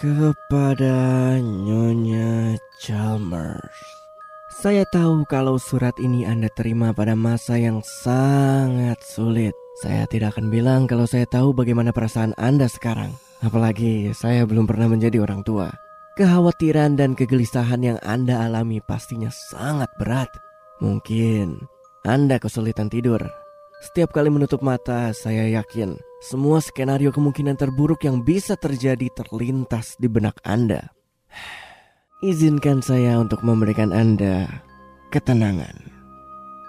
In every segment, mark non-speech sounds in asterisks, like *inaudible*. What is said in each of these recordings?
Kepada Nyonya Chalmers. Saya tahu kalau surat ini Anda terima pada masa yang sangat sulit. Saya tidak akan bilang kalau saya tahu bagaimana perasaan Anda sekarang. Apalagi saya belum pernah menjadi orang tua. Kekhawatiran dan kegelisahan yang Anda alami pastinya sangat berat. Mungkin Anda kesulitan tidur. Setiap kali menutup mata, saya yakin semua skenario kemungkinan terburuk yang bisa terjadi terlintas di benak Anda. Izinkan saya untuk memberikan Anda ketenangan.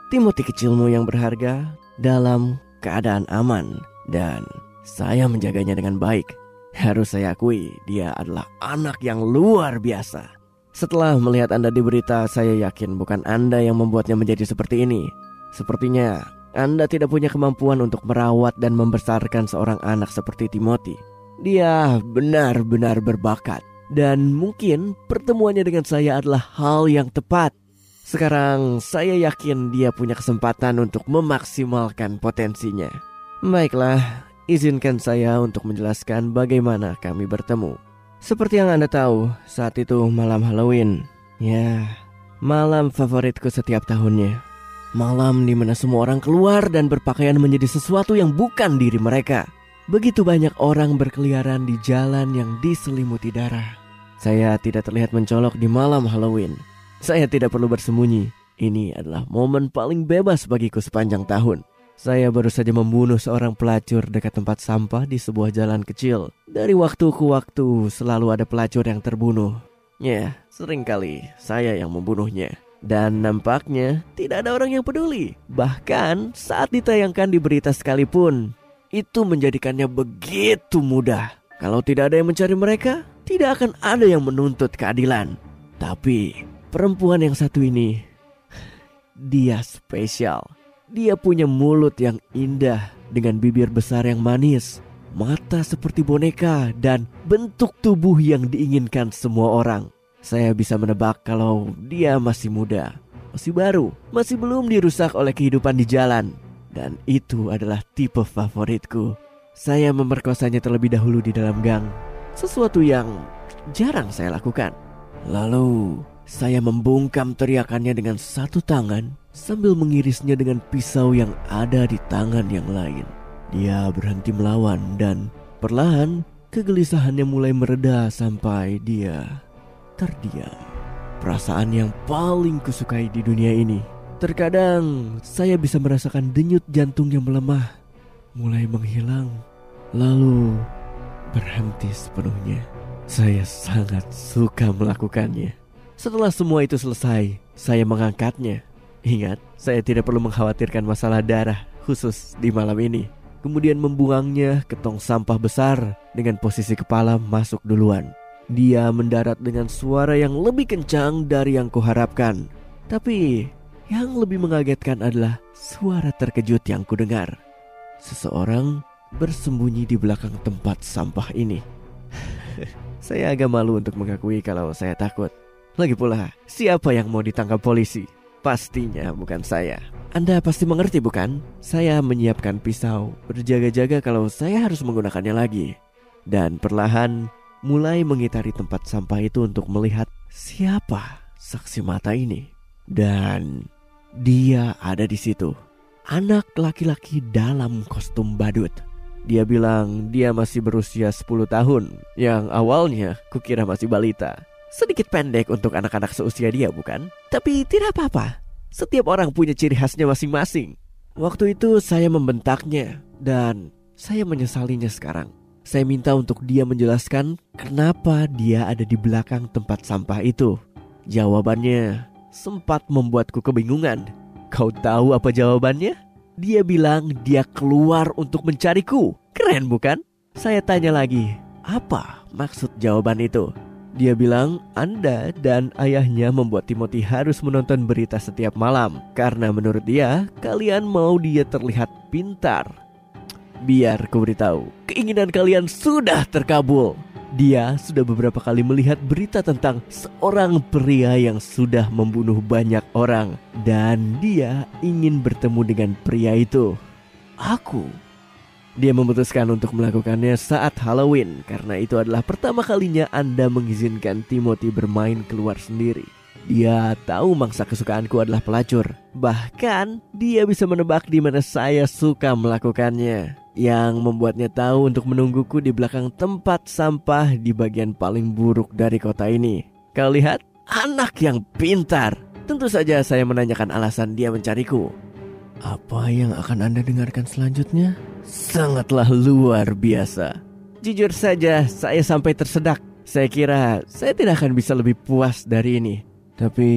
Timothy kecilmu yang berharga dalam keadaan aman dan saya menjaganya dengan baik. Harus saya akui, dia adalah anak yang luar biasa. Setelah melihat Anda di berita, saya yakin bukan Anda yang membuatnya menjadi seperti ini. Sepertinya Anda tidak punya kemampuan untuk merawat dan membesarkan seorang anak seperti Timothy. Dia benar-benar berbakat. Dan mungkin pertemuannya dengan saya adalah hal yang tepat. Sekarang saya yakin dia punya kesempatan untuk memaksimalkan potensinya. Baiklah, izinkan saya untuk menjelaskan bagaimana kami bertemu. Seperti yang Anda tahu, saat itu malam Halloween. Ya, malam favoritku setiap tahunnya. Malam di mana semua orang keluar dan berpakaian menjadi sesuatu yang bukan diri mereka. Begitu banyak orang berkeliaran di jalan yang diselimuti darah. Saya tidak terlihat mencolok di malam Halloween. Saya tidak perlu bersembunyi. Ini adalah momen paling bebas bagiku sepanjang tahun. Saya baru saja membunuh seorang pelacur dekat tempat sampah di sebuah jalan kecil. Dari waktu ke waktu selalu ada pelacur yang terbunuh. Ya, sering kali saya yang membunuhnya. Dan nampaknya tidak ada orang yang peduli. Bahkan saat ditayangkan di berita sekalipun, itu menjadikannya begitu mudah. Kalau tidak ada yang mencari mereka, tidak akan ada yang menuntut keadilan. Tapi perempuan yang satu ini, dia spesial. Dia punya mulut yang indah dengan bibir besar yang manis, mata seperti boneka, dan bentuk tubuh yang diinginkan semua orang. Saya bisa menebak kalau dia masih muda, masih baru, masih belum dirusak oleh kehidupan di jalan. Dan itu adalah tipe favoritku. Saya memerkosanya terlebih dahulu di dalam gang sesuatu yang jarang saya lakukan. Lalu saya membungkam teriakannya dengan satu tangan sambil mengirisnya dengan pisau yang ada di tangan yang lain. Dia berhenti melawan dan perlahan kegelisahannya mulai mereda sampai dia terdiam. Perasaan yang paling kusukai di dunia ini. Terkadang saya bisa merasakan denyut jantung yang melemah, mulai menghilang, lalu berhenti sepenuhnya. Saya sangat suka melakukannya. Setelah semua itu selesai, saya mengangkatnya. Ingat, saya tidak perlu mengkhawatirkan masalah darah khusus di malam ini. Kemudian membuangnya ke tong sampah besar dengan posisi kepala masuk duluan. Dia mendarat dengan suara yang lebih kencang dari yang kuharapkan. Tapi yang lebih mengagetkan adalah suara terkejut yang kudengar. Seseorang bersembunyi di belakang tempat sampah ini. *laughs* saya agak malu untuk mengakui kalau saya takut. Lagi pula, siapa yang mau ditangkap polisi? Pastinya bukan saya. Anda pasti mengerti bukan? Saya menyiapkan pisau, berjaga-jaga kalau saya harus menggunakannya lagi. Dan perlahan mulai mengitari tempat sampah itu untuk melihat siapa saksi mata ini. Dan dia ada di situ. Anak laki-laki dalam kostum badut. Dia bilang dia masih berusia 10 tahun Yang awalnya kukira masih balita Sedikit pendek untuk anak-anak seusia dia bukan? Tapi tidak apa-apa Setiap orang punya ciri khasnya masing-masing Waktu itu saya membentaknya Dan saya menyesalinya sekarang Saya minta untuk dia menjelaskan Kenapa dia ada di belakang tempat sampah itu Jawabannya sempat membuatku kebingungan Kau tahu apa jawabannya? Dia bilang dia keluar untuk mencariku. Keren bukan? Saya tanya lagi, apa maksud jawaban itu? Dia bilang Anda dan ayahnya membuat Timothy harus menonton berita setiap malam karena menurut dia kalian mau dia terlihat pintar. Biar ku beritahu, keinginan kalian sudah terkabul. Dia sudah beberapa kali melihat berita tentang seorang pria yang sudah membunuh banyak orang dan dia ingin bertemu dengan pria itu. Aku Dia memutuskan untuk melakukannya saat Halloween karena itu adalah pertama kalinya Anda mengizinkan Timothy bermain keluar sendiri. Dia tahu mangsa kesukaanku adalah pelacur. Bahkan dia bisa menebak di mana saya suka melakukannya. Yang membuatnya tahu untuk menungguku di belakang tempat sampah di bagian paling buruk dari kota ini. Kau lihat, anak yang pintar. Tentu saja saya menanyakan alasan dia mencariku. Apa yang akan Anda dengarkan selanjutnya? sangatlah luar biasa. Jujur saja, saya sampai tersedak. Saya kira saya tidak akan bisa lebih puas dari ini. Tapi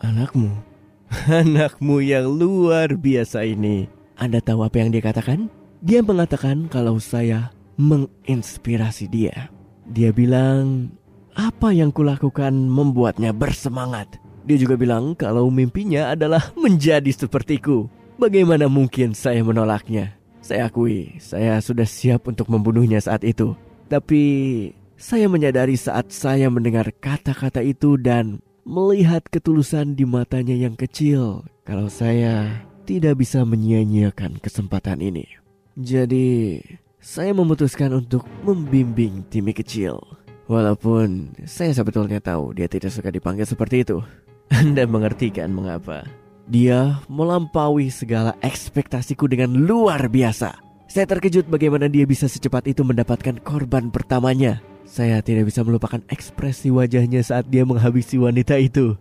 anakmu, *laughs* anakmu yang luar biasa ini. Anda tahu apa yang dia katakan? Dia mengatakan kalau saya menginspirasi dia. Dia bilang, apa yang kulakukan membuatnya bersemangat. Dia juga bilang kalau mimpinya adalah menjadi sepertiku. Bagaimana mungkin saya menolaknya? Saya akui, saya sudah siap untuk membunuhnya saat itu. Tapi saya menyadari saat saya mendengar kata-kata itu dan melihat ketulusan di matanya yang kecil, kalau saya tidak bisa menyia-nyiakan kesempatan ini. Jadi, saya memutuskan untuk membimbing Timmy kecil. Walaupun saya sebetulnya tahu dia tidak suka dipanggil seperti itu. *laughs* Anda mengerti kan mengapa? Dia melampaui segala ekspektasiku dengan luar biasa. Saya terkejut bagaimana dia bisa secepat itu mendapatkan korban pertamanya. Saya tidak bisa melupakan ekspresi wajahnya saat dia menghabisi wanita itu.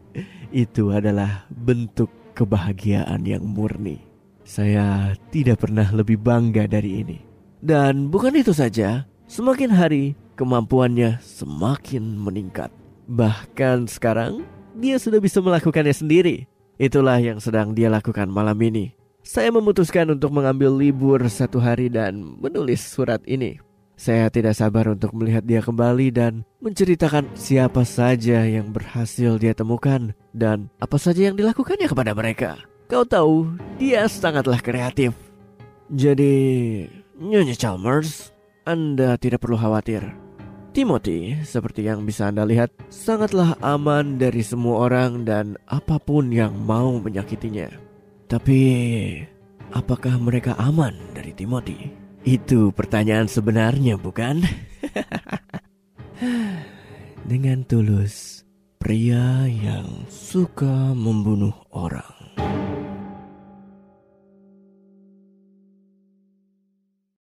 Itu adalah bentuk kebahagiaan yang murni. Saya tidak pernah lebih bangga dari ini. Dan bukan itu saja, semakin hari kemampuannya semakin meningkat. Bahkan sekarang dia sudah bisa melakukannya sendiri. Itulah yang sedang dia lakukan malam ini. Saya memutuskan untuk mengambil libur satu hari dan menulis surat ini. Saya tidak sabar untuk melihat dia kembali dan menceritakan siapa saja yang berhasil dia temukan dan apa saja yang dilakukannya kepada mereka. Kau tahu, dia sangatlah kreatif. Jadi, Nyonya Chalmers, Anda tidak perlu khawatir. Timothy, seperti yang bisa Anda lihat, sangatlah aman dari semua orang dan apa pun yang mau menyakitinya. Tapi, apakah mereka aman dari Timothy? Itu pertanyaan sebenarnya, bukan? *laughs* Dengan tulus, pria yang suka membunuh orang.